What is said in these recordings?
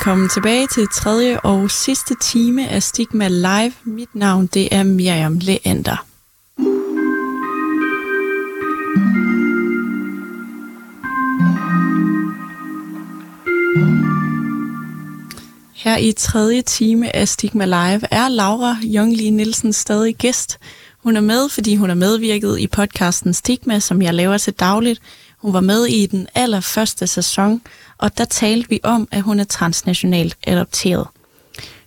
velkommen tilbage til tredje og sidste time af Stigma Live. Mit navn det er Miriam Leander. Her i tredje time af Stigma Live er Laura Jongli Nielsen stadig gæst. Hun er med, fordi hun er medvirket i podcasten Stigma, som jeg laver til dagligt. Hun var med i den allerførste sæson, og der talte vi om, at hun er transnationalt adopteret.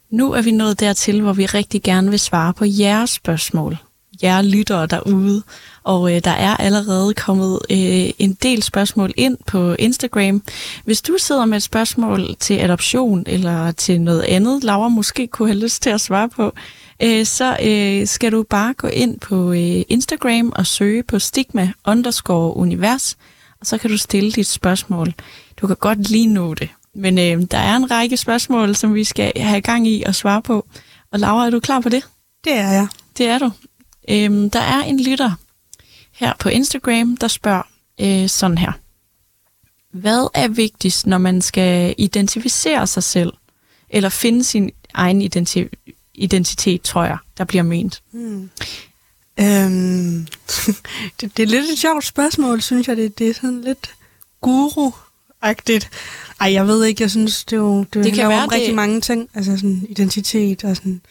Nu er vi nået dertil, hvor vi rigtig gerne vil svare på jeres spørgsmål. Jer lyttere derude. Og øh, der er allerede kommet øh, en del spørgsmål ind på Instagram. Hvis du sidder med et spørgsmål til adoption eller til noget andet, Laura måske kunne have lyst til at svare på, øh, så øh, skal du bare gå ind på øh, Instagram og søge på stigma underscore univers, og så kan du stille dit spørgsmål. Du kan godt lige nå det. Men øh, der er en række spørgsmål, som vi skal have gang i og svare på. Og Laura, er du klar på det? Det er jeg. Det er du. Øhm, der er en lytter her på Instagram, der spørger øh, sådan her. Hvad er vigtigst, når man skal identificere sig selv, eller finde sin egen identi- identitet, tror jeg, der bliver ment? Hmm. Øhm, det, det er lidt et sjovt spørgsmål, synes jeg. Det, det er sådan lidt guru-agtigt. Ej, jeg ved ikke, jeg synes, det, er jo, det, det kan være om det... rigtig mange ting. Altså sådan identitet og sådan...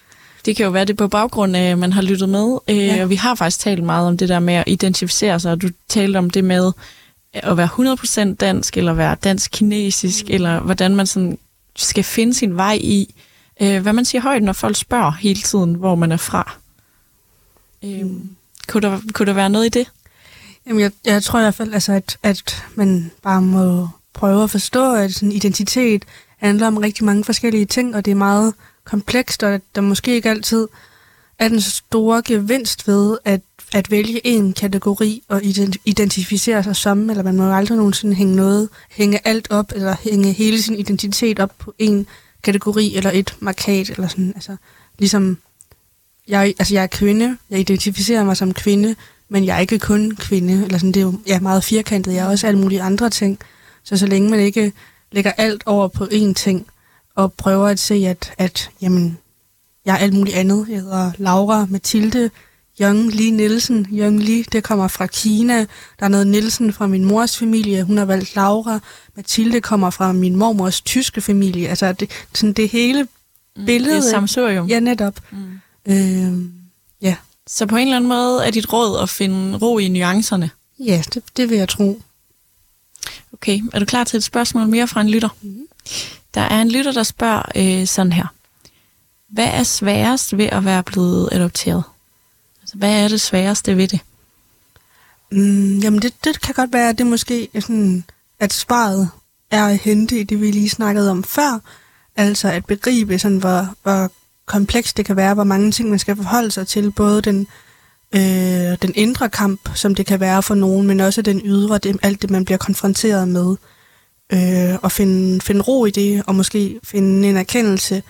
Det kan jo være det på baggrund af, at man har lyttet med. Øh, ja. Og vi har faktisk talt meget om det der med at identificere sig. Du talte om det med at være 100% dansk, eller være dansk-kinesisk, mm. eller hvordan man sådan skal finde sin vej i, øh, hvad man siger højt, når folk spørger hele tiden, hvor man er fra. Øh, mm. kunne, der, kunne der være noget i det? Jamen, jeg, jeg tror i hvert fald, altså, at, at man bare må prøve at forstå, at sådan identitet handler om rigtig mange forskellige ting, og det er meget komplekst, og at der måske ikke altid er den store gevinst ved at, at vælge en kategori og identificere sig som, eller man må jo aldrig nogensinde hænge noget, hænge alt op, eller hænge hele sin identitet op på en kategori eller et markat, eller sådan, altså, ligesom, jeg, altså jeg er kvinde, jeg identificerer mig som kvinde, men jeg er ikke kun kvinde, eller sådan, det er jo ja, meget firkantet, jeg er også alle mulige andre ting, så så længe man ikke lægger alt over på én ting, og prøver at se, at, at jamen, jeg er alt muligt andet. Jeg hedder Laura Mathilde Young Li Nielsen. Young Li, det kommer fra Kina. Der er noget Nielsen fra min mors familie. Hun har valgt Laura. Mathilde kommer fra min mormors tyske familie. Altså, det, sådan det hele billede. Mm, det er samsurium. Ja, netop. Mm. Øh, ja. Så på en eller anden måde er dit råd at finde ro i nuancerne? Ja, det, det vil jeg tro. Okay, er du klar til et spørgsmål mere fra en lytter? Mm. Der er en lytter, der spørger øh, sådan her. Hvad er sværest ved at være blevet adopteret? Altså, hvad er det sværeste ved det? Mm, jamen, det, det kan godt være, at det måske er sådan, at svaret er at hente i det, vi lige snakkede om før. Altså at begribe, sådan, hvor, hvor komplekst det kan være, hvor mange ting man skal forholde sig til. Både den, øh, den indre kamp, som det kan være for nogen, men også den ydre, det, alt det, man bliver konfronteret med øh, og finde, finde ro i det, og måske finde en erkendelse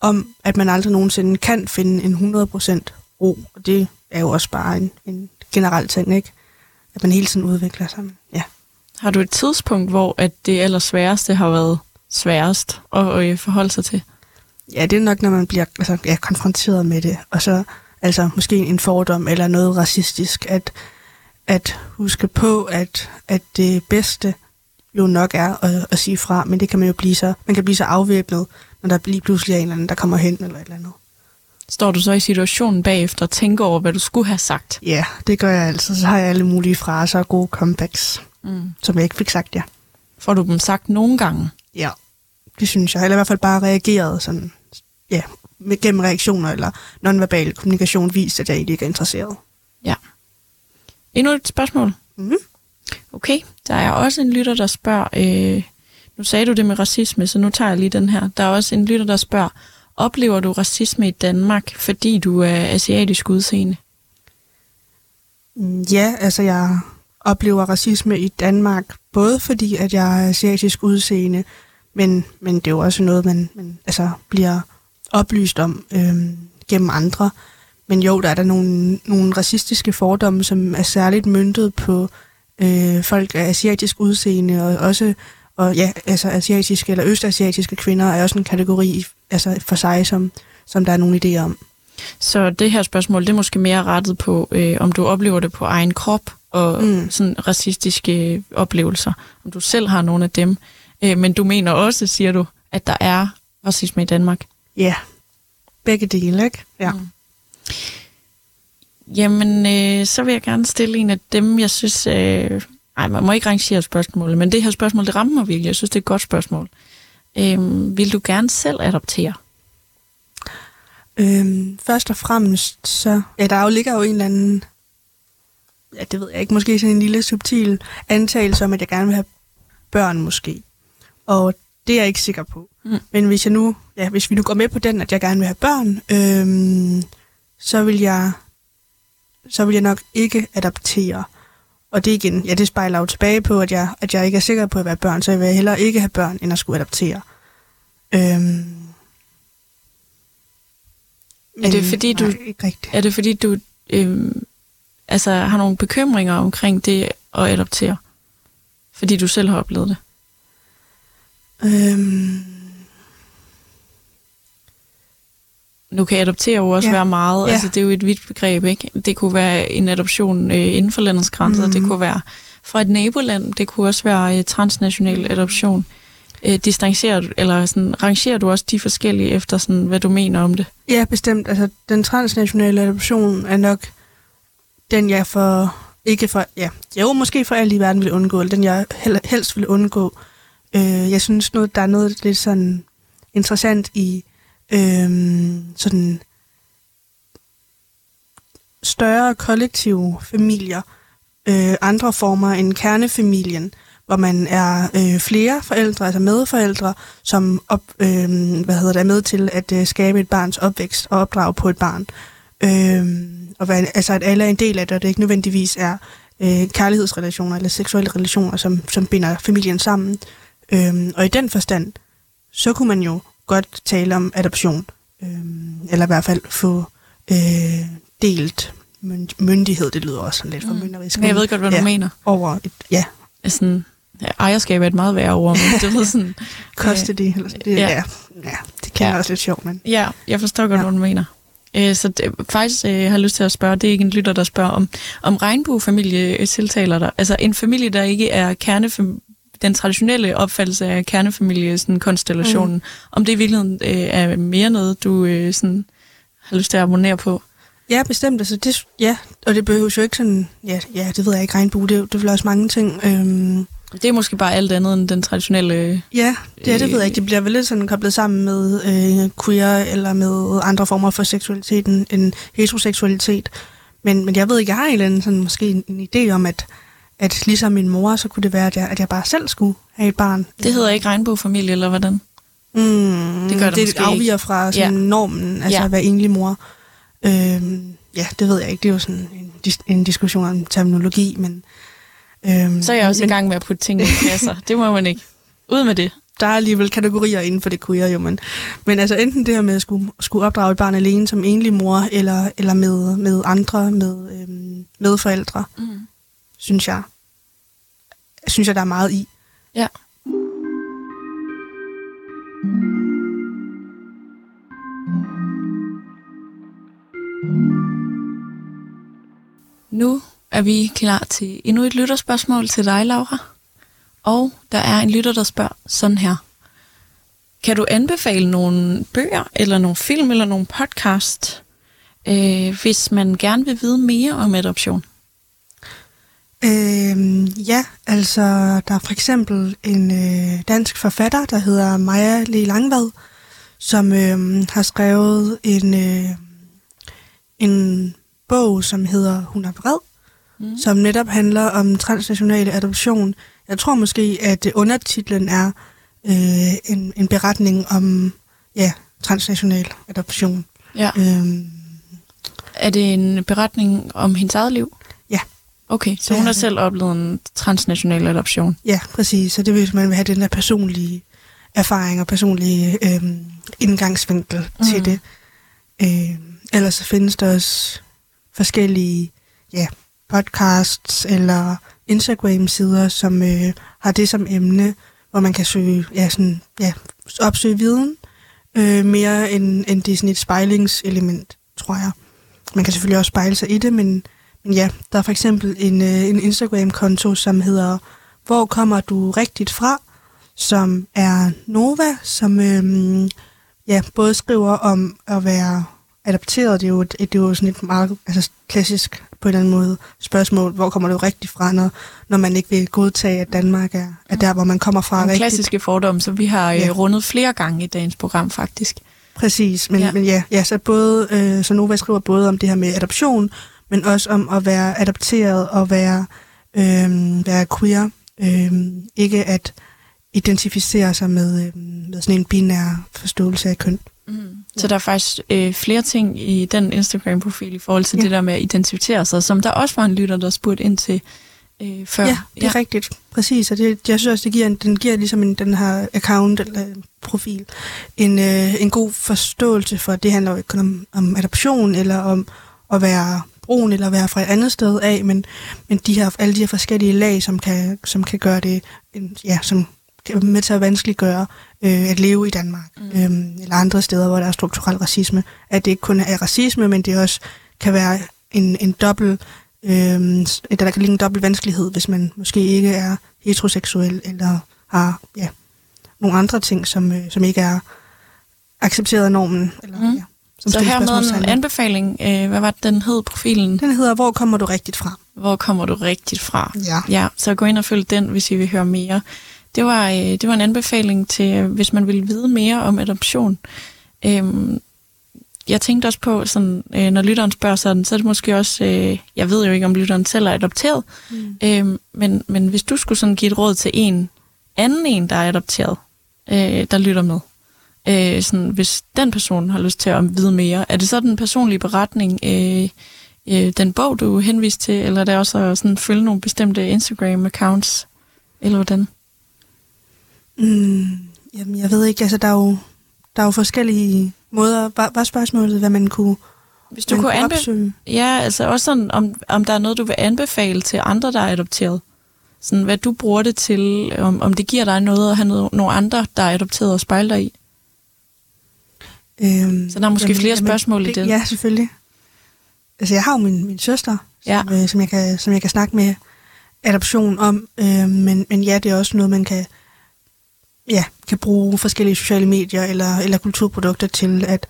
om, at man aldrig nogensinde kan finde en 100% ro. Og det er jo også bare en, en generel ting, ikke? At man hele tiden udvikler sig. Ja. Har du et tidspunkt, hvor at det aller sværeste har været sværest at, at forholde sig til? Ja, det er nok, når man bliver altså, ja, konfronteret med det, og så altså måske en fordom eller noget racistisk, at, at huske på, at, at det bedste jo nok er at, at sige fra, men det kan man jo blive så, man kan blive så afvæbnet, når der lige pludselig er en eller anden, der kommer hen eller et eller andet. Står du så i situationen bagefter og tænker over, hvad du skulle have sagt? Ja, det gør jeg altid. Så har jeg alle mulige fraser og gode comebacks, mm. som jeg ikke fik sagt, ja. Får du dem sagt nogle gange? Ja, det synes jeg. Eller i hvert fald bare reageret sådan, ja, med, gennem reaktioner eller nonverbal kommunikation vist, at jeg ikke er interesseret. Ja. Endnu et spørgsmål? Mm. Okay, der er også en lytter, der spørger, øh, nu sagde du det med racisme, så nu tager jeg lige den her. Der er også en lytter, der spørger, oplever du racisme i Danmark, fordi du er asiatisk udseende? Mm, ja, altså jeg oplever racisme i Danmark, både fordi at jeg er asiatisk udseende, men, men det er jo også noget, man, man altså, bliver oplyst om øh, gennem andre. Men jo, der er der nogle, nogle racistiske fordomme, som er særligt myndet på øh, folk af asiatisk udseende, og også, og ja, altså asiatiske eller østasiatiske kvinder er også en kategori altså for sig, som, som der er nogle idéer om. Så det her spørgsmål, det er måske mere rettet på, øh, om du oplever det på egen krop, og mm. sådan racistiske oplevelser, om du selv har nogle af dem. Øh, men du mener også, siger du, at der er racisme i Danmark. Ja, begge dele, ikke? Ja. Mm. Jamen, øh, så vil jeg gerne stille en af dem, jeg synes... Øh, ej, man må ikke rangere spørgsmålet, men det her spørgsmål, det rammer mig virkelig. Jeg synes, det er et godt spørgsmål. Øh, vil du gerne selv adoptere? Øhm, først og fremmest, så... Ja, der jo ligger jo en eller anden... Ja, det ved jeg ikke. Måske sådan en lille subtil antagelse om, at jeg gerne vil have børn, måske. Og det er jeg ikke sikker på. Mm. Men hvis jeg nu... Ja, hvis vi nu går med på den, at jeg gerne vil have børn, øhm, så vil jeg... Så vil jeg nok ikke adoptere. Og det igen, ja, det spejler jo tilbage på, at jeg, at jeg ikke er sikker på at være børn, så jeg vil hellere ikke have børn, end at skulle adoptere. Øhm, er det fordi du, nej, ikke rigtigt. er det fordi du øhm, altså, har nogle bekymringer omkring det at adoptere? Fordi du selv har oplevet det? Øhm. Nu kan adoptere jo også ja. være meget, ja. altså det er jo et vidt begreb, ikke? Det kunne være en adoption øh, inden for landets grænser, mm. det kunne være fra et naboland, det kunne også være øh, transnational adoption. Øh, distancerer du, eller sådan, rangerer du også de forskellige efter, sådan, hvad du mener om det? Ja, bestemt. Altså, den transnationale adoption er nok den, jeg for, ikke for, ja, jo, måske for alt i verden vil undgå, eller den, jeg helst vil undgå. Øh, jeg synes, noget, der er noget lidt sådan interessant i øh, sådan større kollektive familier, øh, andre former end kernefamilien, hvor man er øh, flere forældre, altså medforældre, som op, øh, hvad hedder det, er med til at øh, skabe et barns opvækst og opdrage på et barn. Øh, og hvad, altså at alle er en del af det, og det ikke nødvendigvis er øh, kærlighedsrelationer eller seksuelle relationer, som, som binder familien sammen. Øh, og i den forstand, så kunne man jo godt tale om adoption, øh, eller i hvert fald få øh, delt myndighed, det lyder også sådan lidt formynderisk. Mm. Jeg ved godt, hvad ja, du mener. Over et, ja. Sådan, ejerskab er et meget værre ord, men det ved sådan... Custody, eller sådan, det, ja. ja. ja, det kan ja. også lidt sjovt, men... Ja, jeg forstår godt, ja. hvad du mener. Øh, så det, faktisk øh, har jeg lyst til at spørge, det er ikke en lytter, der spørger om, om regnbuefamilie tiltaler dig. Altså en familie, der ikke er kernefamilie, den traditionelle opfattelse af kernefamilie, sådan konstellationen, mm. om det i virkeligheden øh, er mere noget, du øh, sådan, har lyst til at abonnere på? Ja, bestemt. Altså, det, ja, og det behøver jo ikke sådan, ja, ja det ved jeg ikke, regnbue, det, det er også mange ting. Øhm, det er måske bare alt andet end den traditionelle... Ja, det, er, det ved jeg ikke. Det bliver vel lidt sådan koblet sammen med øh, queer eller med andre former for seksualitet end heteroseksualitet. Men, men jeg ved ikke, jeg har en eller anden sådan, måske en, en idé om, at, at ligesom min mor, så kunne det være, at jeg, at jeg bare selv skulle have et barn. Det hedder ikke regnbuefamilie, eller hvordan? Mm, det gør det, det afviger fra sådan ja. normen, altså ja. at være enlig mor. Øhm, ja, det ved jeg ikke. Det er jo sådan en, en diskussion om terminologi, men... Øhm, så er jeg også men, i gang med at putte ting i kasser. det må man ikke. Ud med det. Der er alligevel kategorier inden for det queer, jo, men, men altså enten det her med at skulle, skulle opdrage et barn alene som enlig mor, eller, eller med, med andre, med øhm, medforældre, mm synes jeg, synes jeg, der er meget i. Ja. Nu er vi klar til endnu et lytterspørgsmål til dig, Laura. Og der er en lytter, der spørger sådan her. Kan du anbefale nogle bøger, eller nogle film, eller nogle podcast, øh, hvis man gerne vil vide mere om adoption? Øhm, ja, altså der er for eksempel en øh, dansk forfatter, der hedder Maja Le Langvad, som øh, har skrevet en, øh, en bog, som hedder Hun er vred, mm. som netop handler om transnationale adoption. Jeg tror måske, at undertitlen er øh, en, en beretning om ja, transnational adoption. Ja. Øhm, er det en beretning om hendes eget liv? Okay, så hun har selv oplevet en transnational adoption? Ja, præcis. Så det vil man vil have den der personlige erfaring og personlige øh, indgangsvinkel mm. til det. Øh, ellers så findes der også forskellige ja, podcasts eller Instagram-sider, som øh, har det som emne. hvor man kan søge, ja, sådan, ja, opsøge viden, øh, mere end, end det er sådan et spejlingselement, tror jeg. Man kan selvfølgelig også spejle sig i det, men ja, der er for eksempel en, øh, en Instagram-konto, som hedder Hvor kommer du rigtigt fra? som er Nova, som øh, ja, både skriver om at være adapteret. Det er jo, et, det er jo sådan et meget altså, klassisk på en eller anden måde spørgsmål, hvor kommer du rigtigt fra, når, når man ikke vil godtage, at Danmark er, er der, hvor man kommer fra. En klassiske fordom, som vi har øh, ja. rundet flere gange i dagens program, faktisk. Præcis, men ja, men ja, ja så, både, øh, så Nova skriver både om det her med adoption, men også om at være adopteret og være, øh, være queer. Øh, ikke at identificere sig med, øh, med sådan en binær forståelse af køn. Mm. Så der er faktisk øh, flere ting i den Instagram-profil i forhold til ja. det der med at identificere sig, som der også var en lytter, der spurgte ind til øh, før. Ja, det er ja. rigtigt. Præcis, og det, jeg synes også, det giver en, den giver ligesom en, den her account eller profil en, øh, en god forståelse for, at det handler jo ikke kun om, om adoption eller om at være brun eller være fra et andet sted af, men, men de her, alle de her forskellige lag, som kan, som kan gøre det, ja, som med til at vanskeliggøre øh, at leve i Danmark, mm. øhm, eller andre steder, hvor der er strukturel racisme. At det ikke kun er racisme, men det også kan være en, en dobbelt, øh, der kan ligge en dobbelt vanskelighed, hvis man måske ikke er heteroseksuel, eller har ja, nogle andre ting, som, øh, som ikke er accepteret af normen. Eller, mm. ja, som Så her med en anbefaling, øh, hvad var det, den hed, profilen? Den hedder, hvor kommer du rigtigt fra? Hvor kommer du rigtigt fra? Ja. ja så gå ind og følg den, hvis I vil høre mere. Det var, øh, det var en anbefaling til, øh, hvis man vil vide mere om adoption. Øhm, jeg tænkte også på, sådan, øh, når lytteren spørger sådan, så er det måske også, øh, jeg ved jo ikke, om lytteren selv er adopteret, mm. øhm, men, men hvis du skulle sådan give et råd til en anden en, der er adopteret, øh, der lytter med, øh, sådan, hvis den person har lyst til at vide mere, er det så den personlige beretning, øh, øh, den bog, du henviste til, eller er det også at sådan, følge nogle bestemte Instagram-accounts, eller hvordan? Mm, jamen, jeg ved ikke, altså der er jo, der er jo forskellige måder. Var, var spørgsmålet, hvad man kunne Hvis du kunne, kunne opsøge? Ja, altså også sådan, om, om der er noget, du vil anbefale til andre, der er adopteret. Sådan, hvad du bruger det til, om, om det giver dig noget at have noget, nogle andre, der er adopteret og spejle dig i. Øhm, så der er måske jamen, flere jamen, spørgsmål det, i det. Ja, selvfølgelig. Altså, jeg har jo min, min søster, ja. som, øh, som, jeg kan, som jeg kan snakke med adoption om, øh, men, men ja, det er også noget, man kan ja, kan bruge forskellige sociale medier eller, eller kulturprodukter til at,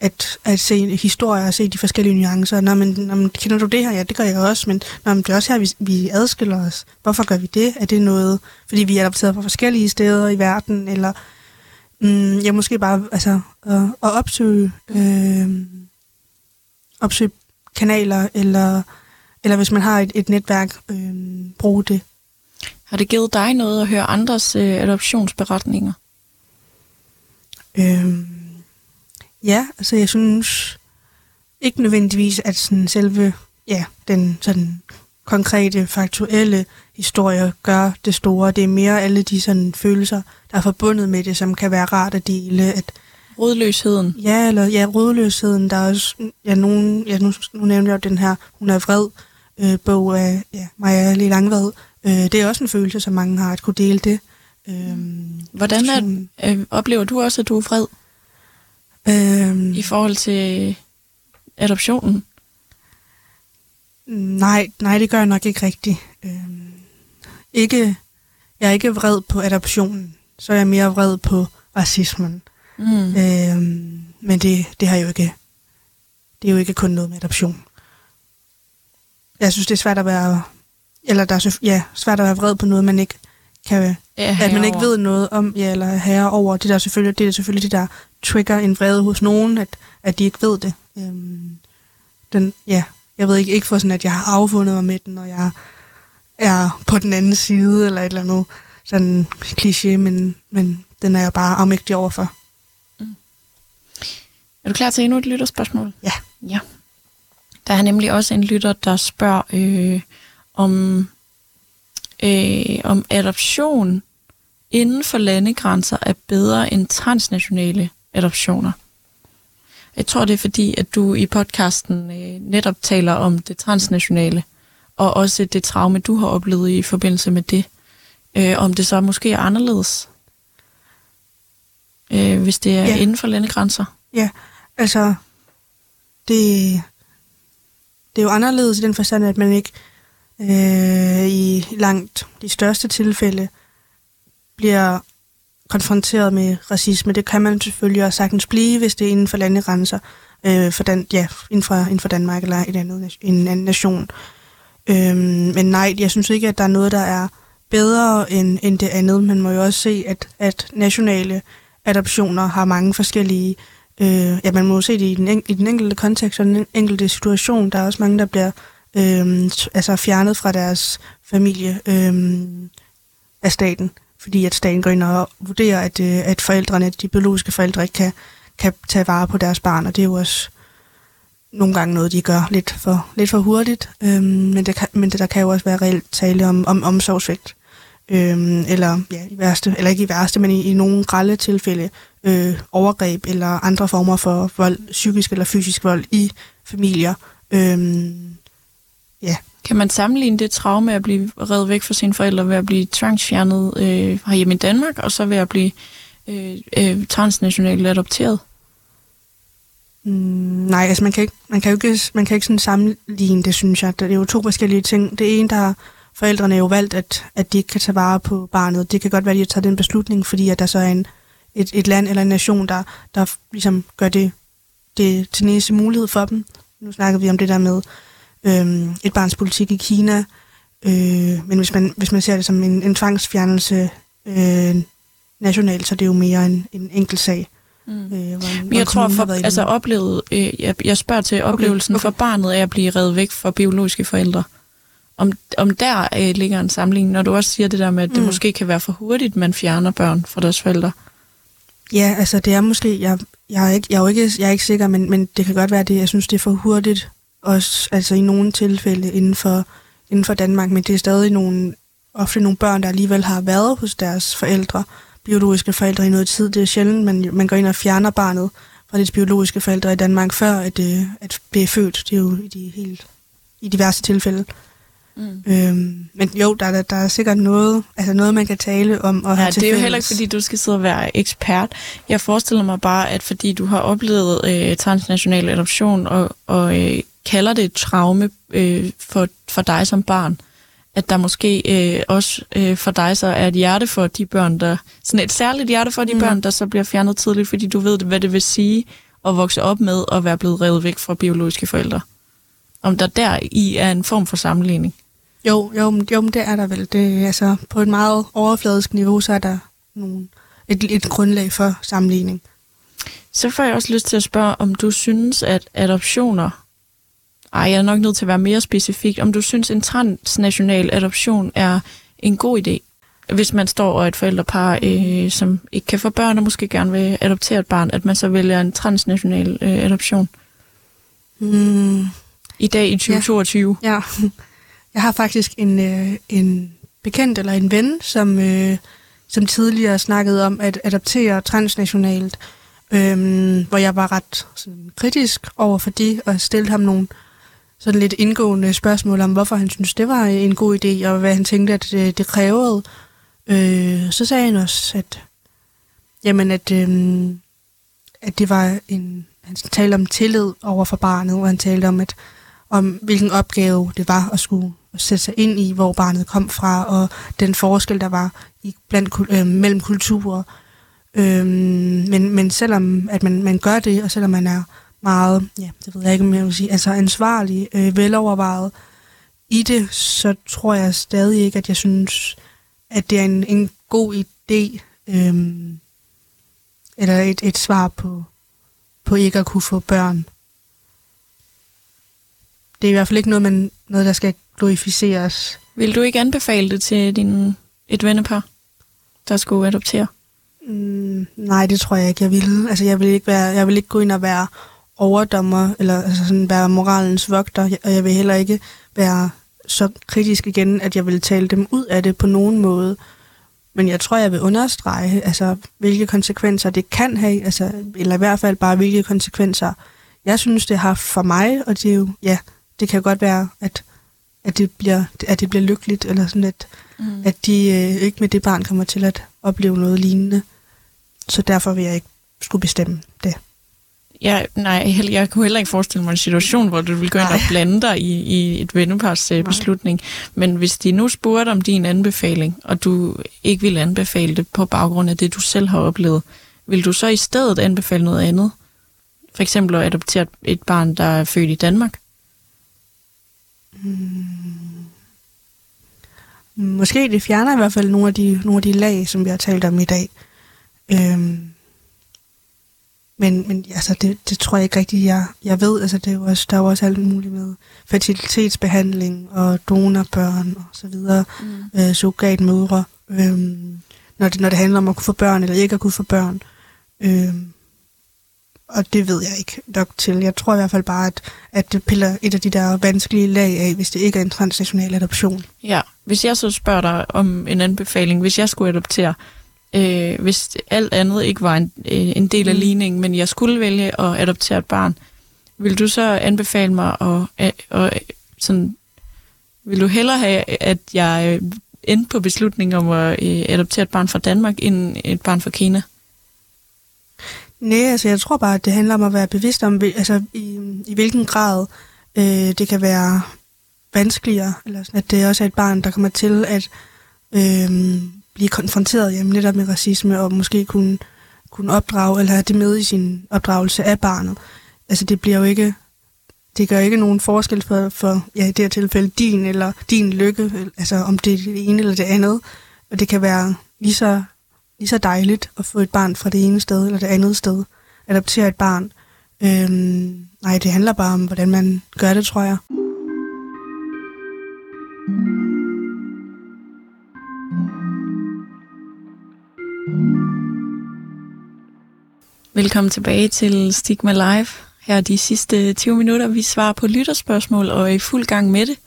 at, at se historier og se de forskellige nuancer. Nå, men, nå, men kender du det her? Ja, det gør jeg også, men, nå, men det er også her, vi, vi adskiller os. Hvorfor gør vi det? Er det noget, fordi vi er adopteret fra forskellige steder i verden, eller mm, jeg måske bare altså, at, at opsøge, øh, opsøge kanaler, eller, eller hvis man har et, et netværk, øh, bruge det. Har det givet dig noget at høre andres øh, adoptionsberetninger? Øhm, ja, altså jeg synes ikke nødvendigvis, at sådan selve ja, den sådan konkrete, faktuelle historie gør det store. Det er mere alle de sådan følelser, der er forbundet med det, som kan være rart at dele. At, Rådløsheden. Ja, eller ja, rådløsheden. Der er også, ja, nogen, ja, nu, nu nævnte jeg jo den her, hun er vred, øh, bog af ja, Maja Lee Langvad, Øh, det er også en følelse, som mange har, at kunne dele det. Øh, Hvordan er, øh, oplever du også, at du er fred? Øh, I forhold til adoptionen? Nej, nej, det gør jeg nok ikke rigtigt. Øh, ikke, jeg er ikke vred på adoptionen, så er jeg mere vred på racismen. Mm. Øh, men det, det har jo ikke, det er jo ikke kun noget med adoption. Jeg synes, det er svært at være eller der er ja, svært at være vred på noget, man ikke kan, ja, at man ikke ved noget om, ja, eller herre over. Det, der selvfølgelig, det er selvfølgelig det, der trigger en vrede hos nogen, at, at de ikke ved det. Øhm, den, ja, jeg ved ikke, ikke for sådan, at jeg har affundet mig med den, og jeg er på den anden side, eller et eller andet sådan kliché, men, men den er jeg bare afmægtig overfor. Mm. Er du klar til endnu et lytterspørgsmål? Ja. Ja. Der er nemlig også en lytter, der spørger, øh, om, øh, om adoption inden for landegrænser er bedre end transnationale adoptioner. Jeg tror, det er fordi, at du i podcasten øh, netop taler om det transnationale, og også det traume, du har oplevet i forbindelse med det. øh, om det så måske er anderledes, øh, hvis det er Ja. inden for landegrænser. Ja, altså, det, det er jo anderledes i den forstand, at man ikke øh, i langt de største tilfælde bliver konfronteret med racisme. Det kan man selvfølgelig også sagtens blive, hvis det er inden for landegrænser, øh, for Dan- ja, inden, for, inden for Danmark eller et andet, nation- en anden nation. Øhm, men nej, jeg synes ikke, at der er noget, der er bedre end, end det andet. Man må jo også se, at, at nationale adoptioner har mange forskellige... Øh, ja, man må jo se det i den, en, i den enkelte kontekst og den enkelte situation. Der er også mange, der bliver øh, altså fjernet fra deres familie øh, af staten, fordi at staten går ind og vurderer, at, øh, at forældrene, de biologiske forældre, ikke kan, kan tage vare på deres barn, og det er jo også nogle gange noget, de gør lidt for, lidt for hurtigt, øhm, men, det kan, men det, der kan jo også være reelt tale om, om omsorgsvægt. Øhm, eller ja, i værste, eller ikke i værste, men i, i nogle grælde tilfælde øh, overgreb eller andre former for vold, psykisk eller fysisk vold i familier. Øhm, ja, Kan man sammenligne det traume at blive reddet væk fra sine forældre ved at blive tvangsfjernet øh, herhjemme i Danmark, og så ved at blive øh, øh, transnationalt adopteret? Mm, nej, altså man kan ikke, man kan jo ikke, man kan ikke sådan sammenligne det, synes jeg. Det er jo to forskellige ting. Det ene, der har forældrene jo valgt, at, at de ikke kan tage vare på barnet. Det kan godt være, at de har taget den beslutning, fordi at der så er en, et, et land eller en nation, der, der ligesom gør det, det til næste mulighed for dem. Nu snakker vi om det der med øhm, et barns politik i Kina. Øh, men hvis man, hvis man ser det som en, en tvangsfjernelse øh, nationalt, så er det jo mere en, en enkelt sag. Mm. Øh, hvor Men en jeg tror, for, altså oplevet, øh, jeg, jeg spørger til oplevelsen okay, okay. for barnet af at blive reddet væk fra biologiske forældre. Om, om der øh, ligger en sammenligning, når du også siger det der med, at det Mm. måske kan være for hurtigt, man fjerner børn fra deres forældre. Ja, altså det er måske, jeg, jeg, er, ikke, jeg, er jo ikke, jeg er ikke sikker, men, men det kan godt være det, jeg synes det er for hurtigt, også altså i nogle tilfælde inden for, inden for Danmark, men det er stadig nogle, ofte nogle børn, der alligevel har været hos deres forældre, biologiske forældre i noget tid. Det er sjældent, man, man går ind og fjerner barnet fra dets biologiske forældre i Danmark, før at, det, at det er født. Det er jo i de, helt, i de værste tilfælde. Mm. Øhm, men jo, der, er- der er sikkert noget, altså noget, man kan tale om og Ja, have det er jo heller ikke, fordi du skal sidde og være ekspert. Jeg forestiller mig bare, at fordi du har oplevet øh, transnational adoption og, og øh, kalder det et traume øh, for, for dig som barn, at der måske øh, også øh, for dig så er et hjerte for de børn, der... Sådan et særligt hjerte for de Mm. børn, der så bliver fjernet tidligt, fordi du ved, hvad det vil sige at vokse op med at være blevet revet væk fra biologiske forældre. Om der der i er en form for sammenligning. Jo, jo, men- jo, men det er der vel. Det, altså, på et meget overfladisk niveau, så er der nogle, et, et grundlag for sammenligning. Så får jeg også lyst til at spørge, om du synes, at adoptioner... Ej, jeg er nok nødt til at være mere specifik. Om du synes, en transnational adoption er en god idé? Hvis man står og er et forældrepar, øh, som ikke kan få børn og måske gerne vil adoptere et barn, at man så vælger en transnational øh, adoption Mm, i dag i 2022. ja. Jeg har faktisk en, øh, en bekendt eller en ven, som, øh, som tidligere snakkede om at adoptere transnationalt, øh, hvor jeg var ret sådan, kritisk over for det, og stillede ham nogle sådan lidt indgående spørgsmål om, hvorfor han synes det var en god idé, og hvad han tænkte, at det, det krævede. Øh, så sagde han også, at, jamen, at, øh, at det var en... Han talte om tillid over for barnet, og han talte om, at, om hvilken opgave det var at skulle sætte sig ind i, hvor barnet kom fra, og den forskel, der var i, blandt, øh, mellem kulturer. Øh, men, men selvom at man, man gør det, og selvom man er meget, ja, det ved jeg ikke, om jeg vil sige, altså ansvarlig, øh, velovervejet i det, så tror jeg stadig ikke, at jeg synes, at det er en, en god idé, øh, eller et, et svar på, på ikke at kunne få børn. Det er i hvert fald ikke noget, man, noget der skal glorificeres. Vil du ikke anbefale det til din, et vennepar, der skulle adoptere? Mm, nej, det tror jeg ikke, jeg ville. Altså, jeg vil ikke, være, jeg vil ikke gå ind og være overdommer, eller altså sådan være moralens vogter, og jeg vil heller ikke være så kritisk igen, at jeg vil tale dem ud af det på nogen måde. Men jeg tror, jeg vil understrege, altså, hvilke konsekvenser det kan have, altså, eller i hvert fald bare, hvilke konsekvenser jeg synes, det har for mig, og det er jo, ja, det kan godt være, at at det bliver, at det bliver lykkeligt, eller sådan, at, mm. at de øh, ikke med det barn kommer til at opleve noget lignende. Så derfor vil jeg ikke skulle bestemme. Ja, nej, jeg kunne heller ikke forestille mig en situation, hvor du vil gå ind og blande dig i, i et vennepars beslutning. Men hvis de nu spurgte om din anbefaling, og du ikke ville anbefale det på baggrund af det, du selv har oplevet, vil du så i stedet anbefale noget andet? For eksempel at adoptere et barn, der er født i Danmark? Hmm. Måske det fjerner i hvert fald nogle af de, nogle af de lag, som vi har talt om i dag. Øhm, men, men altså, det, det tror jeg ikke rigtigt, jeg, jeg ved. Altså, det er jo også, der er jo også alt muligt med fertilitetsbehandling og donorbørn og så videre. Mm. Øh, surrogatmødre. Øhm, når, det, når det handler om at kunne få børn eller ikke at kunne få børn. Øhm, og det ved jeg ikke nok til. Jeg tror i hvert fald bare, at, at det piller et af de der vanskelige lag af, hvis det ikke er en transnational adoption. Ja, hvis jeg så spørger dig om en anbefaling, hvis jeg skulle adoptere, øh, hvis alt andet ikke var en, øh, en del af mm. ligningen, men jeg skulle vælge at adoptere et barn, vil du så anbefale mig at, at, at sådan, vil du hellere have, at jeg øh, endte på beslutningen om at øh, adoptere et barn fra Danmark, end et barn fra Kina? Nej, altså jeg tror bare, at det handler om at være bevidst om, altså i, i hvilken grad øh, det kan være vanskeligere, eller sådan, at det også er et barn, der kommer til at øh, blive konfronteret jamen, netop med racisme, og måske kunne, kunne opdrage, eller have det med i sin opdragelse af barnet. Altså det bliver jo ikke, det gør ikke nogen forskel for, for ja, i det her tilfælde, din eller din lykke, altså om det er det ene eller det andet. Og det kan være lige så, lige så dejligt at få et barn fra det ene sted eller det andet sted. Adoptere et barn. Øhm, nej, det handler bare om, hvordan man gør det, tror jeg. Velkommen tilbage til Stigma Live. Her er de sidste 20 minutter, vi svarer på lytterspørgsmål og er i fuld gang med det.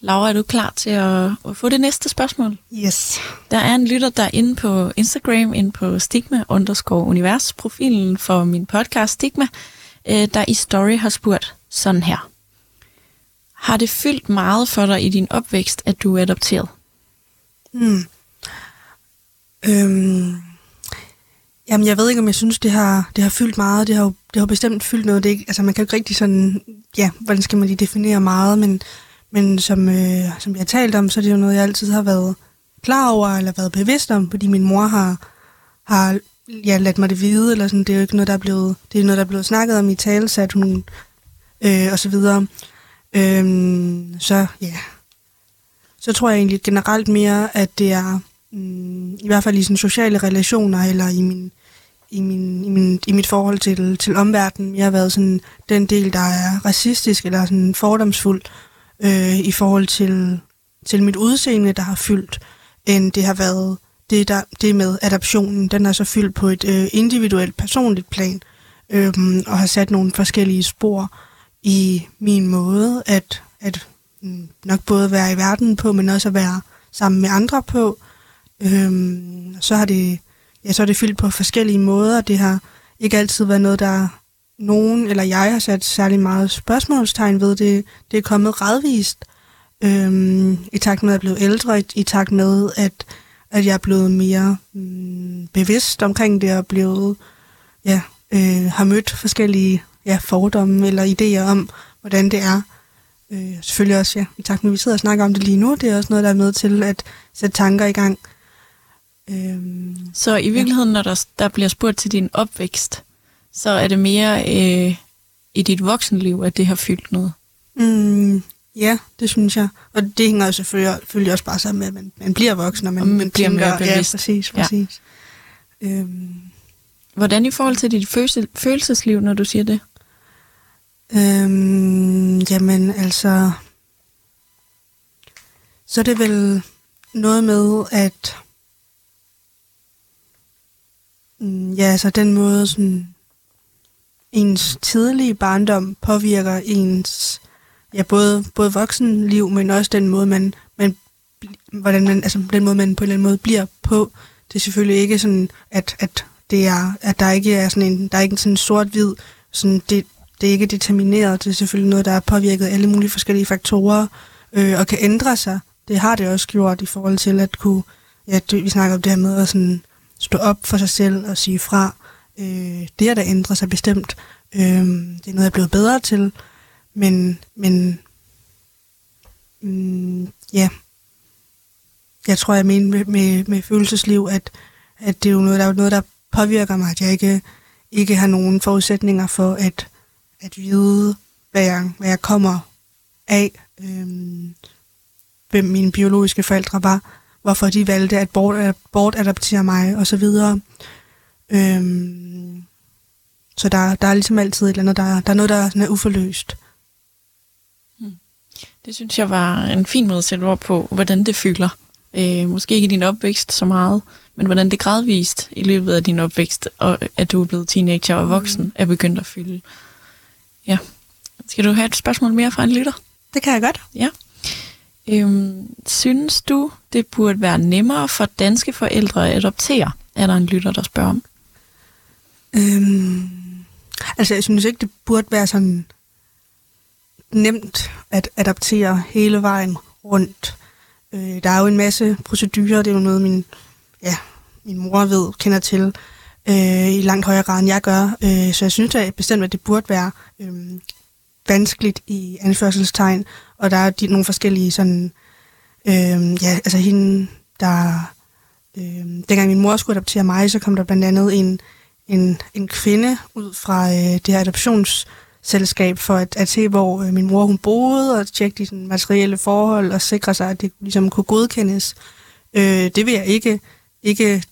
Laura, er du klar til at, at få det næste spørgsmål? Yes. Der er en lytter, der er inde på Instagram, inde på Stigma underscore univers, profilen for min podcast Stigma, øh, der i story har spurgt sådan her. Har det fyldt meget for dig i din opvækst, at du er adopteret? Hmm. Øhm, Jamen, jeg ved ikke, om jeg synes, det har, det har fyldt meget. Det har jo det har bestemt fyldt noget. Det er ikke, altså, man kan jo ikke rigtig sådan, ja, hvordan skal man lige definere meget, men, men som, øh, som jeg har talt om, så er det jo noget, jeg altid har været klar over, eller været bevidst om, fordi min mor har, har ja, ladt mig det vide, eller sådan, det er jo ikke noget, der er blevet, det er noget, der er blevet snakket om i tale, sat hun, øh, og så videre. Øhm, så ja, så tror jeg egentlig generelt mere, at det er, mm, i hvert fald i sådan sociale relationer, eller i min, i, min, i, min, i mit forhold til, til omverdenen. Jeg har været sådan den del, der er racistisk eller sådan fordomsfuld øh, i forhold til, til mit udseende, der har fyldt, end det har været det, der, det med adoptionen. Den er så fyldt på et øh, individuelt, personligt plan, øh, og har sat nogle forskellige spor i min måde at, at mm, nok både være i verden på, men også at være sammen med andre på. Øh, så har det ja, så er det fyldt på forskellige måder. Det har ikke altid været noget, der nogen eller jeg har sat særlig meget spørgsmålstegn ved. Det, det er kommet gradvist øhm, i takt med, at jeg er blevet ældre, i, i takt med, at, at jeg er blevet mere mm, bevidst omkring det, og blevet, ja, øh, har mødt forskellige ja, fordomme eller idéer om, hvordan det er. Øh, selvfølgelig også, ja, i takt med, at vi sidder og snakker om det lige nu, det er også noget, der er med til at sætte tanker i gang. Øhm, så i virkeligheden, ja. når der, der bliver spurgt til din opvækst, så er det mere øh, i dit voksenliv, at det har fyldt noget? Mm, ja, det synes jeg. Og det hænger jo selvfølgelig, selvfølgelig også bare sammen med, at man, man bliver voksen, og man, og man bliver tænker, mere bevidst. Ja, præcis, præcis. Ja. Øhm. Hvordan i forhold til dit følelse, følelsesliv, når du siger det? Øhm, jamen, altså... Så er det vel noget med, at Mm, ja, altså den måde, sådan, ens tidlige barndom påvirker ens, ja, både, både voksenliv, men også den måde, man, man, hvordan man, altså den måde, man på en eller anden måde bliver på. Det er selvfølgelig ikke sådan, at, at det er, at der ikke er sådan en, der er ikke sådan en sort-hvid, sådan det, det er ikke determineret, det er selvfølgelig noget, der er påvirket af alle mulige forskellige faktorer, øh, og kan ændre sig. Det har det også gjort i forhold til at kunne, ja, det, vi snakker om det her med at sådan stå op for sig selv og sige fra. Øh, det er der ændrer sig bestemt. Øh, det er noget, jeg er blevet bedre til, men, men mm, ja, jeg tror, jeg mener med, med, med følelsesliv, at, at det er jo noget, der er noget, der påvirker mig, at jeg ikke, ikke har nogen forudsætninger for at, at vide, hvad jeg, hvad jeg kommer af, øhm, hvem mine biologiske forældre var, hvorfor de valgte at bort, bortadoptere mig, og så videre. Øhm, så der, der er ligesom altid et eller andet, der, der er noget, der er, sådan er uforløst. Hmm. Det synes jeg var en fin måde at sætte ord på, hvordan det fylder. Øh, måske ikke i din opvækst så meget, men hvordan det gradvist i løbet af din opvækst, og at du er blevet teenager og voksen, mm. er begyndt at fylde. Ja. Skal du have et spørgsmål mere fra en lytter? Det kan jeg godt. Ja. Øhm, synes du, det burde være nemmere for danske forældre at adoptere? Er der en lytter, der spørger om? Øhm, altså, jeg synes ikke, det burde være sådan nemt at adoptere hele vejen rundt. Øh, der er jo en masse procedurer, det er jo noget, min, ja, min mor ved, kender til øh, i langt højere grad, end jeg gør. Øh, så jeg synes at bestemt, at det burde være øh, vanskeligt i anførselstegn, og der er de, nogle forskellige sådan, øh, ja, altså hende, der, øh, dengang min mor skulle adoptere mig, så kom der blandt andet en, en, en kvinde ud fra øh, det her adoptionsselskab for at, at se, hvor øh, min mor hun boede, og tjekke de sådan, materielle forhold, og sikre sig, at det ligesom kunne godkendes. Øh, det vil jeg ikke, ikke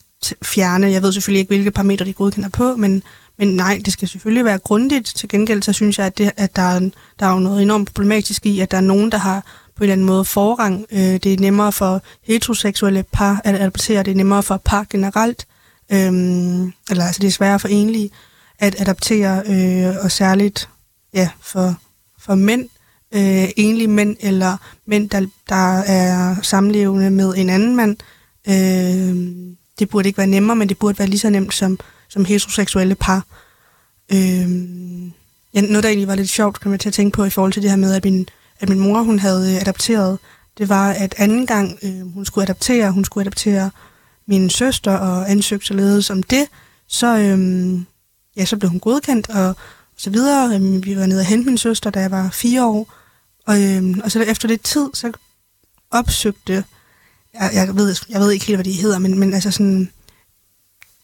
fjerne. Jeg ved selvfølgelig ikke, hvilke parametre de godkender på, men, men nej, det skal selvfølgelig være grundigt. Til gengæld så synes jeg, at, det, at der, er, der er jo noget enormt problematisk i, at der er nogen, der har på en eller anden måde forrang. Øh, det er nemmere for heteroseksuelle par at adoptere, det er nemmere for par generelt, øh, eller altså det er sværere for enlige at adoptere, øh, og særligt ja, for, for mænd, øh, enlige mænd, eller mænd, der, der er samlevende med en anden mand. Øh, det burde ikke være nemmere, men det burde være lige så nemt som, som heteroseksuelle par. Øh, ja, noget, der egentlig var lidt sjovt, kan man til at tænke på i forhold til det her med, at min, at min mor hun havde øh, adopteret, det var, at anden gang øh, hun skulle adoptere, hun skulle adoptere min søster og ansøgte således om det, så, øh, ja, så blev hun godkendt, og så videre. Øhm, vi var nede og hente min søster, da jeg var fire år. Og, øhm, og så efter lidt tid, så opsøgte, jeg, jeg, ved, jeg ved ikke helt, hvad de hedder, men, men altså sådan,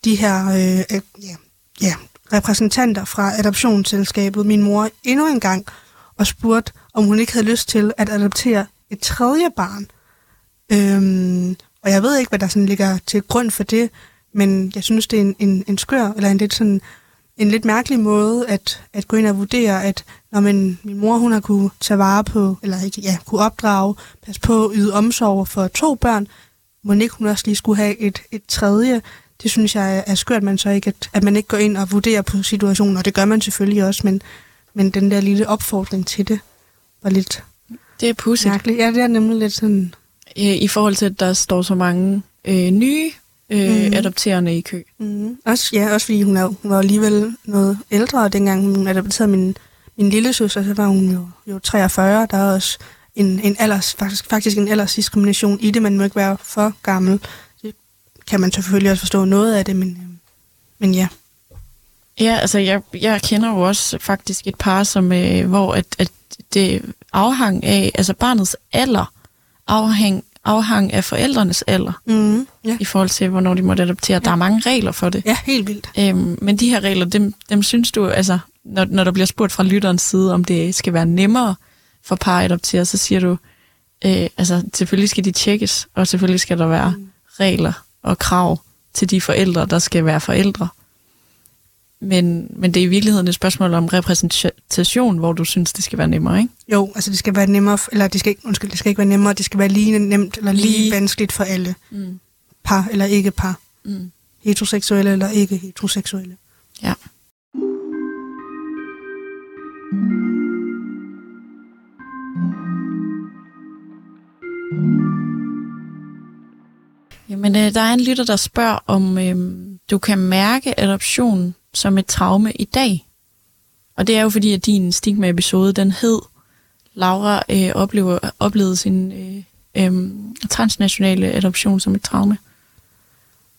de her øh, øh, ja, ja, repræsentanter fra adoptionsselskabet, min mor, endnu en gang, og spurgte, om hun ikke havde lyst til at adoptere et tredje barn. Øhm, og jeg ved ikke, hvad der sådan ligger til grund for det, men jeg synes, det er en, en, en skør, eller en lidt sådan en lidt mærkelig måde at, at gå ind og vurdere, at når man, min mor hun har kunne tage vare på, eller ikke, ja, kunne opdrage, passe på, yde omsorg for to børn, må ikke hun også lige skulle have et, et tredje. Det synes jeg er skørt, man så ikke, at, at man ikke går ind og vurderer på situationen, og det gør man selvfølgelig også, men, men den der lille opfordring til det var lidt det er pudsigt. mærkeligt. Ja, det er nemlig lidt sådan... I forhold til, at der står så mange øh, nye øh, mm. adopterende i kø. Mm. Også, ja, også fordi hun, er, hun var alligevel noget ældre, og dengang hun adopterede min, min lille søster, så var hun jo, jo 43. Der er også en, en alders, faktisk, faktisk en aldersdiskrimination i det. Man må ikke være for gammel. Kan man selvfølgelig også forstå noget af det, men, øh, men ja. Ja, altså jeg, jeg kender jo også faktisk et par, som, øh, hvor at, at det afhang af, altså barnets alder afhæng, afhang af forældrenes alder, mm, ja. i forhold til, hvornår de måtte adoptere. Ja. Der er mange regler for det. Ja, helt vildt. Øhm, men de her regler, dem, dem synes du, altså, når, når der bliver spurgt fra lytterens side, om det skal være nemmere for par at adoptere, så siger du, øh, altså, selvfølgelig skal de tjekkes, og selvfølgelig skal der være mm. regler og krav til de forældre, der skal være forældre. Men, men det er i virkeligheden et spørgsmål om repræsentation, hvor du synes, det skal være nemmere, ikke? Jo, altså det skal være nemmere, eller det skal ikke, undskyld, det skal ikke være nemmere, det skal være lige nemt, eller lige, lige vanskeligt for alle. Mm. Par eller ikke par. Mm. Heteroseksuelle eller ikke heteroseksuelle. Ja. Men øh, der er en lytter, der spørger, om øh, du kan mærke adoption som et traume i dag. Og det er jo fordi, at din stigma-episode, den hed Laura øh, oplever, oplevede sin øh, øh, transnationale adoption som et traume?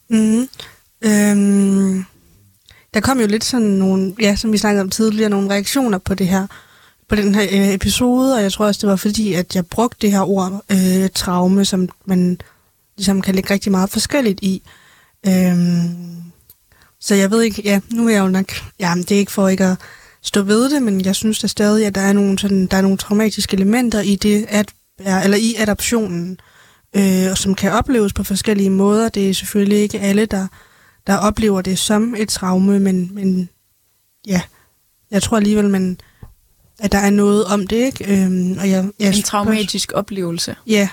Mm. Øhm, der kom jo lidt sådan nogle, ja, som vi snakkede om tidligere, nogle reaktioner på det her, på den her øh, episode, og jeg tror også, det var fordi, at jeg brugte det her ord, øh, traume, som man ligesom kan lægge rigtig meget forskelligt i. Øhm, så jeg ved ikke, ja, nu er jeg jo nok, ja, det er ikke for ikke at stå ved det, men jeg synes da stadig, at der er nogle, sådan, der er nogle traumatiske elementer i det, at, eller i adoptionen, øh, som kan opleves på forskellige måder. Det er selvfølgelig ikke alle, der, der oplever det som et traume, men, men ja, jeg tror alligevel, man, at der er noget om det, ikke? Øhm, og jeg, jeg, en traumatisk oplevelse. Ja,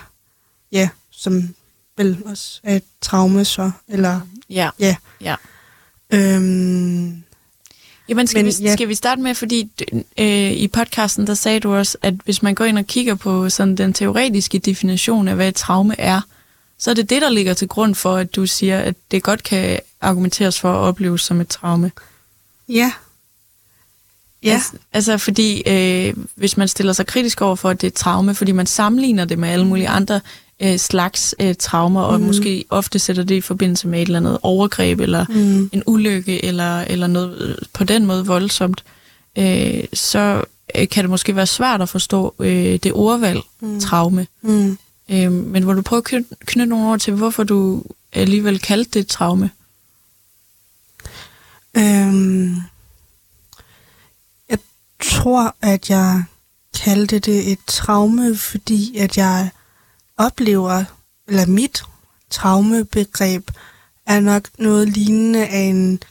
ja, som vel også er et traume så, eller... Ja, ja. ja. Øhm, Jamen, skal, men, vi, ja. skal vi starte med, fordi øh, i podcasten, der sagde du også, at hvis man går ind og kigger på sådan den teoretiske definition af, hvad et traume er, så er det det, der ligger til grund for, at du siger, at det godt kan argumenteres for at opleves som et traume. Ja. Ja. Altså, altså fordi, øh, hvis man stiller sig kritisk over for, at det er et traume, fordi man sammenligner det med alle mulige andre øh, slags øh, traumer, og mm. måske ofte sætter det i forbindelse med et eller andet overgreb, eller mm. en ulykke, eller, eller noget øh, på den måde voldsomt, øh, så øh, kan det måske være svært at forstå øh, det ordvalg, mm. traume. Mm. Øh, men hvor du prøve at knytte, nogle ord til, hvorfor du alligevel kaldte det et traume? Øhm, tror, at jeg kaldte det et traume, fordi at jeg oplever, eller mit traumebegreb, er nok noget lignende af en,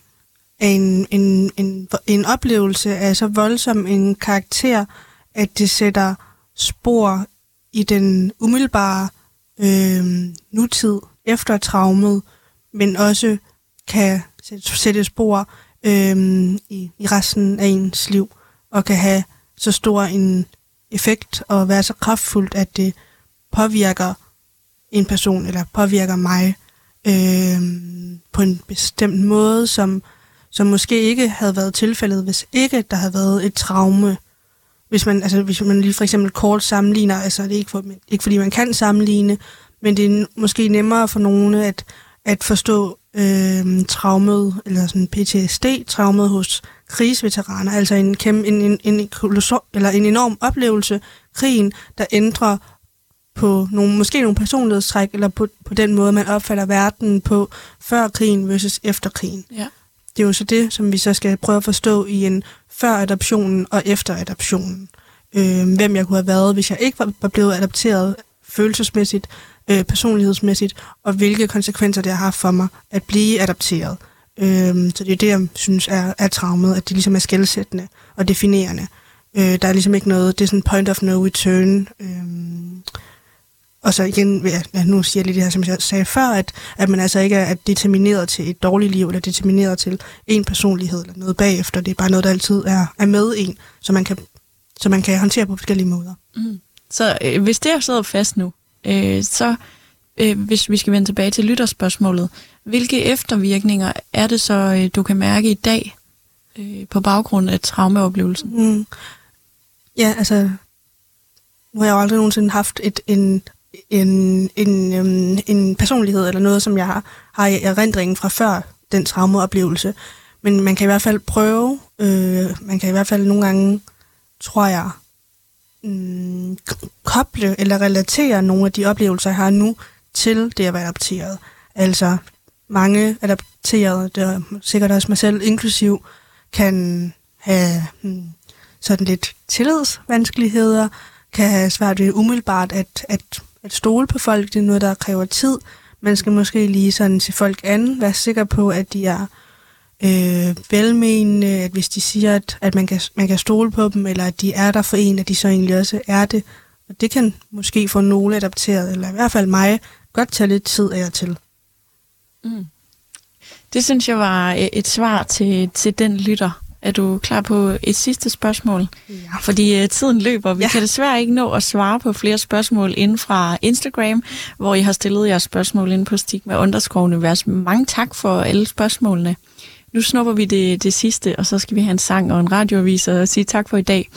af en, en, en, en oplevelse af så voldsom en karakter, at det sætter spor i den umiddelbare øh, nutid efter traumet, men også kan sætte spor øh, i, i resten af ens liv, og kan have så stor en effekt og være så kraftfuldt, at det påvirker en person, eller påvirker mig øh, på en bestemt måde, som, som måske ikke havde været tilfældet, hvis ikke der havde været et traume. Hvis man, altså, hvis man lige for eksempel kort sammenligner, altså det er ikke, for, ikke fordi man kan sammenligne, men det er måske nemmere for nogen at, at forstå øh, traumet, eller sådan PTSD-traumet hos krigsveteraner, altså en, kæmpe, en, en, en, eller en enorm oplevelse, krigen, der ændrer på nogle, måske nogle personlighedstræk, eller på, på den måde, man opfatter verden på før krigen versus efter krigen. Ja. Det er jo så det, som vi så skal prøve at forstå i en før adoptionen og efter adoptionen. Øh, hvem jeg kunne have været, hvis jeg ikke var, var blevet adopteret følelsesmæssigt, øh, personlighedsmæssigt, og hvilke konsekvenser det har haft for mig at blive adopteret. Øh, så det er det, jeg synes er, er traumet, at det ligesom er skældsættende og definerende. Øh, der er ligesom ikke noget, det er sådan point of no return. Øhm, og så igen, ja, nu siger jeg lige det her, som jeg sagde før, at, at man altså ikke er determineret til et dårligt liv, eller determineret til en personlighed, eller noget bagefter. Det er bare noget, der altid er, er med en, så man kan, så man kan håndtere på forskellige måder. Mm. Så øh, hvis det er sidder fast nu, øh, så øh, hvis vi skal vende tilbage til lytterspørgsmålet, hvilke eftervirkninger er det så, øh, du kan mærke i dag øh, på baggrund af traumeoplevelsen? Mm. Ja, altså, nu har jeg jo aldrig nogensinde haft et, en en, en, øhm, en personlighed eller noget, som jeg har, har i erindringen fra før den traumeoplevelse. Men man kan i hvert fald prøve, øh, man kan i hvert fald nogle gange, tror jeg, mm, koble eller relatere nogle af de oplevelser, jeg har nu, til det at være adopteret. Altså mange adopterede, det er sikkert også mig selv inklusiv, kan have hmm, sådan lidt tillidsvanskeligheder, kan have svært ved umiddelbart at, at at stole på folk, det er noget, der kræver tid. Man skal måske lige sådan se folk an, være sikker på, at de er øh, velmenende, at hvis de siger, at, at man, kan, man kan stole på dem, eller at de er der for en, at de så egentlig også er det. Og det kan måske få nogle adopteret, eller i hvert fald mig, godt tage lidt tid af til. Mm. Det synes jeg var et svar til, til den lytter, er du klar på et sidste spørgsmål? Ja. Fordi uh, tiden løber. Vi ja. kan desværre ikke nå at svare på flere spørgsmål inden fra Instagram, hvor I har stillet jeres spørgsmål ind på Stigma Underskov Univers. Mange tak for alle spørgsmålene. Nu snupper vi det, det sidste, og så skal vi have en sang og en radioavis og sige tak for i dag.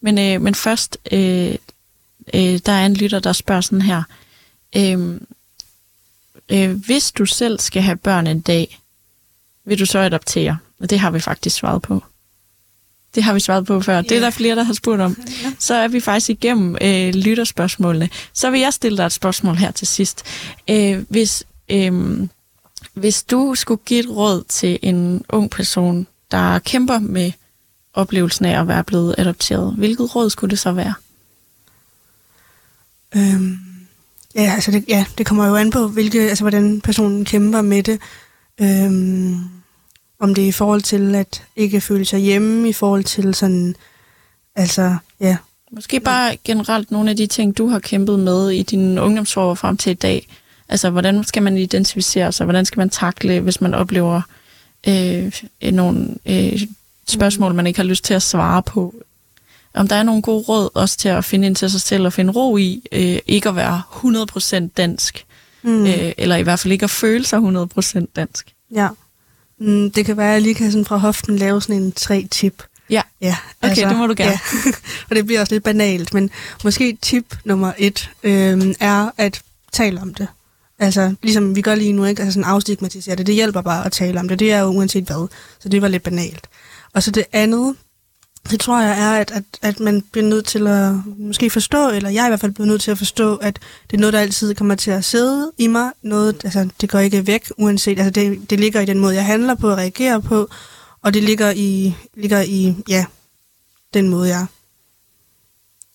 Men, øh, men først, øh, øh, der er en lytter, der spørger sådan her. Øh, øh, hvis du selv skal have børn en dag, vil du så adoptere? Og det har vi faktisk svaret på. Det har vi svaret på før. Yeah. Det er der flere, der har spurgt om. Yeah. Så er vi faktisk igennem øh, lytterspørgsmålene. Så vil jeg stille dig et spørgsmål her til sidst. Øh, hvis, øh, hvis du skulle give et råd til en ung person, der kæmper med oplevelsen af at være blevet adopteret, hvilket råd skulle det så være? Øhm, ja, altså det, ja, det kommer jo an på, hvilke, altså, hvordan personen kæmper med det. Øhm, om det er i forhold til at ikke føle sig hjemme, i forhold til sådan, altså, ja. Måske bare generelt nogle af de ting, du har kæmpet med i din ungdomsår frem til i dag. Altså, hvordan skal man identificere sig? Hvordan skal man takle, hvis man oplever øh, nogle øh, spørgsmål, man ikke har lyst til at svare på? Om der er nogle gode råd også til at finde ind til sig selv og finde ro i, øh, ikke at være 100% dansk, mm. øh, eller i hvert fald ikke at føle sig 100% dansk. Ja. Mm, det kan være, at jeg lige kan sådan fra hoften lave sådan en tre tip. Ja, ja okay, altså, det må du gerne. Ja. og det bliver også lidt banalt, men måske tip nummer et øh, er at tale om det. Altså, ligesom vi gør lige nu, ikke? Altså sådan afstigmatisere det. Det hjælper bare at tale om det. Det er jo uanset hvad. Så det var lidt banalt. Og så det andet, det tror jeg er, at, at, at man bliver nødt til at måske forstå, eller jeg er i hvert fald blevet nødt til at forstå, at det er noget, der altid kommer til at sidde i mig. Noget, altså, det går ikke væk, uanset. Altså, det, det ligger i den måde, jeg handler på og reagerer på, og det ligger i, ligger i ja, den måde, jeg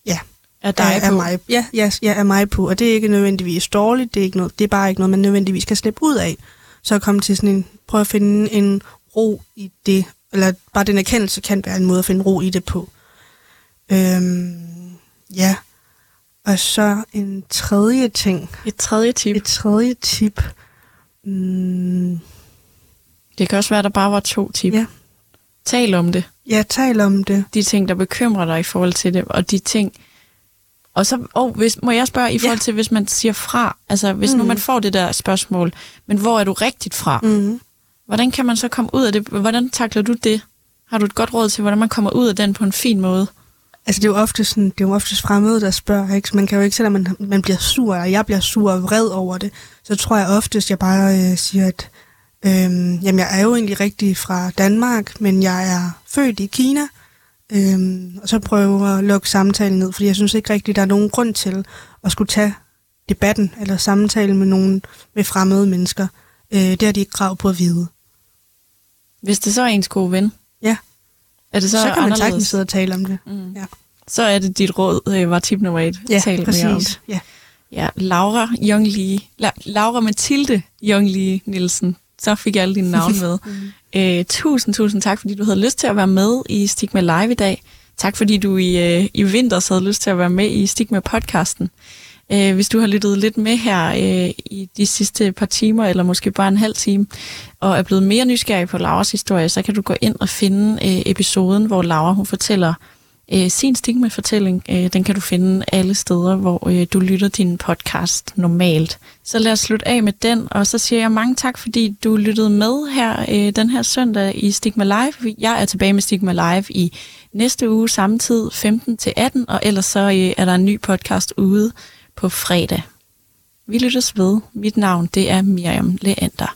ja, er, dig er, er mig. Ja, ja, jeg er mig på, og det er ikke nødvendigvis dårligt, det er, ikke noget, det er bare ikke noget, man nødvendigvis kan slippe ud af. Så komme til sådan en, prøve at finde en ro i det, eller bare den erkendelse kan være en måde at finde ro i det på. Øhm, ja. Og så en tredje ting. Et tredje tip. Et tredje tip. Mm. Det kan også være, at der bare var to tip. Ja. Tal om det. Ja, tal om det. De ting, der bekymrer dig i forhold til det, og de ting... Og så, oh, hvis, må jeg spørge i forhold til, hvis man siger fra, altså hvis mm. nu man får det der spørgsmål, men hvor er du rigtigt fra? Mm. Hvordan kan man så komme ud af det? Hvordan takler du det? Har du et godt råd til, hvordan man kommer ud af den på en fin måde? Altså, det er jo ofte, sådan, det er jo ofte fremmede, der spørger, ikke? Så man kan jo ikke, selvom man, man bliver sur, og jeg bliver sur og vred over det, så tror jeg oftest, jeg bare øh, siger, at øh, jamen, jeg er jo egentlig rigtig fra Danmark, men jeg er født i Kina, øh, og så prøver at lukke samtalen ned, fordi jeg synes ikke rigtigt, der er nogen grund til at skulle tage debatten eller samtale med nogen med fremmede mennesker. Øh, det har de ikke krav på at vide. Hvis det så er ens gode ven, ja. er det så, så kan anderledes? man sagtens sidde og tale om det. Mm. Ja. Så er det dit råd, øh, var tip nummer et. Ja, Tal præcis. Mere om. Ja. ja, Laura Young Lee, La, Laura Mathilde Young Lee Nielsen. Så fik jeg alle dine navne med. mm. øh, tusind, tusind tak, fordi du havde lyst til at være med i Stigma Live i dag. Tak, fordi du i, øh, i vinters havde lyst til at være med i Stigma podcasten. Øh, hvis du har lyttet lidt med her øh, i de sidste par timer, eller måske bare en halv time, og er blevet mere nysgerrig på Lauras historie, så kan du gå ind og finde øh, episoden, hvor Laura hun fortæller øh, sin stigma-fortælling. Øh, den kan du finde alle steder, hvor øh, du lytter din podcast normalt. Så lad os slutte af med den, og så siger jeg mange tak, fordi du lyttede med her øh, den her søndag i Stigma Live. Jeg er tilbage med Stigma Live i næste uge, samme tid, 15-18, og ellers så øh, er der en ny podcast ude på fredag. Vi lyttes ved. Mit navn det er Miriam Leander.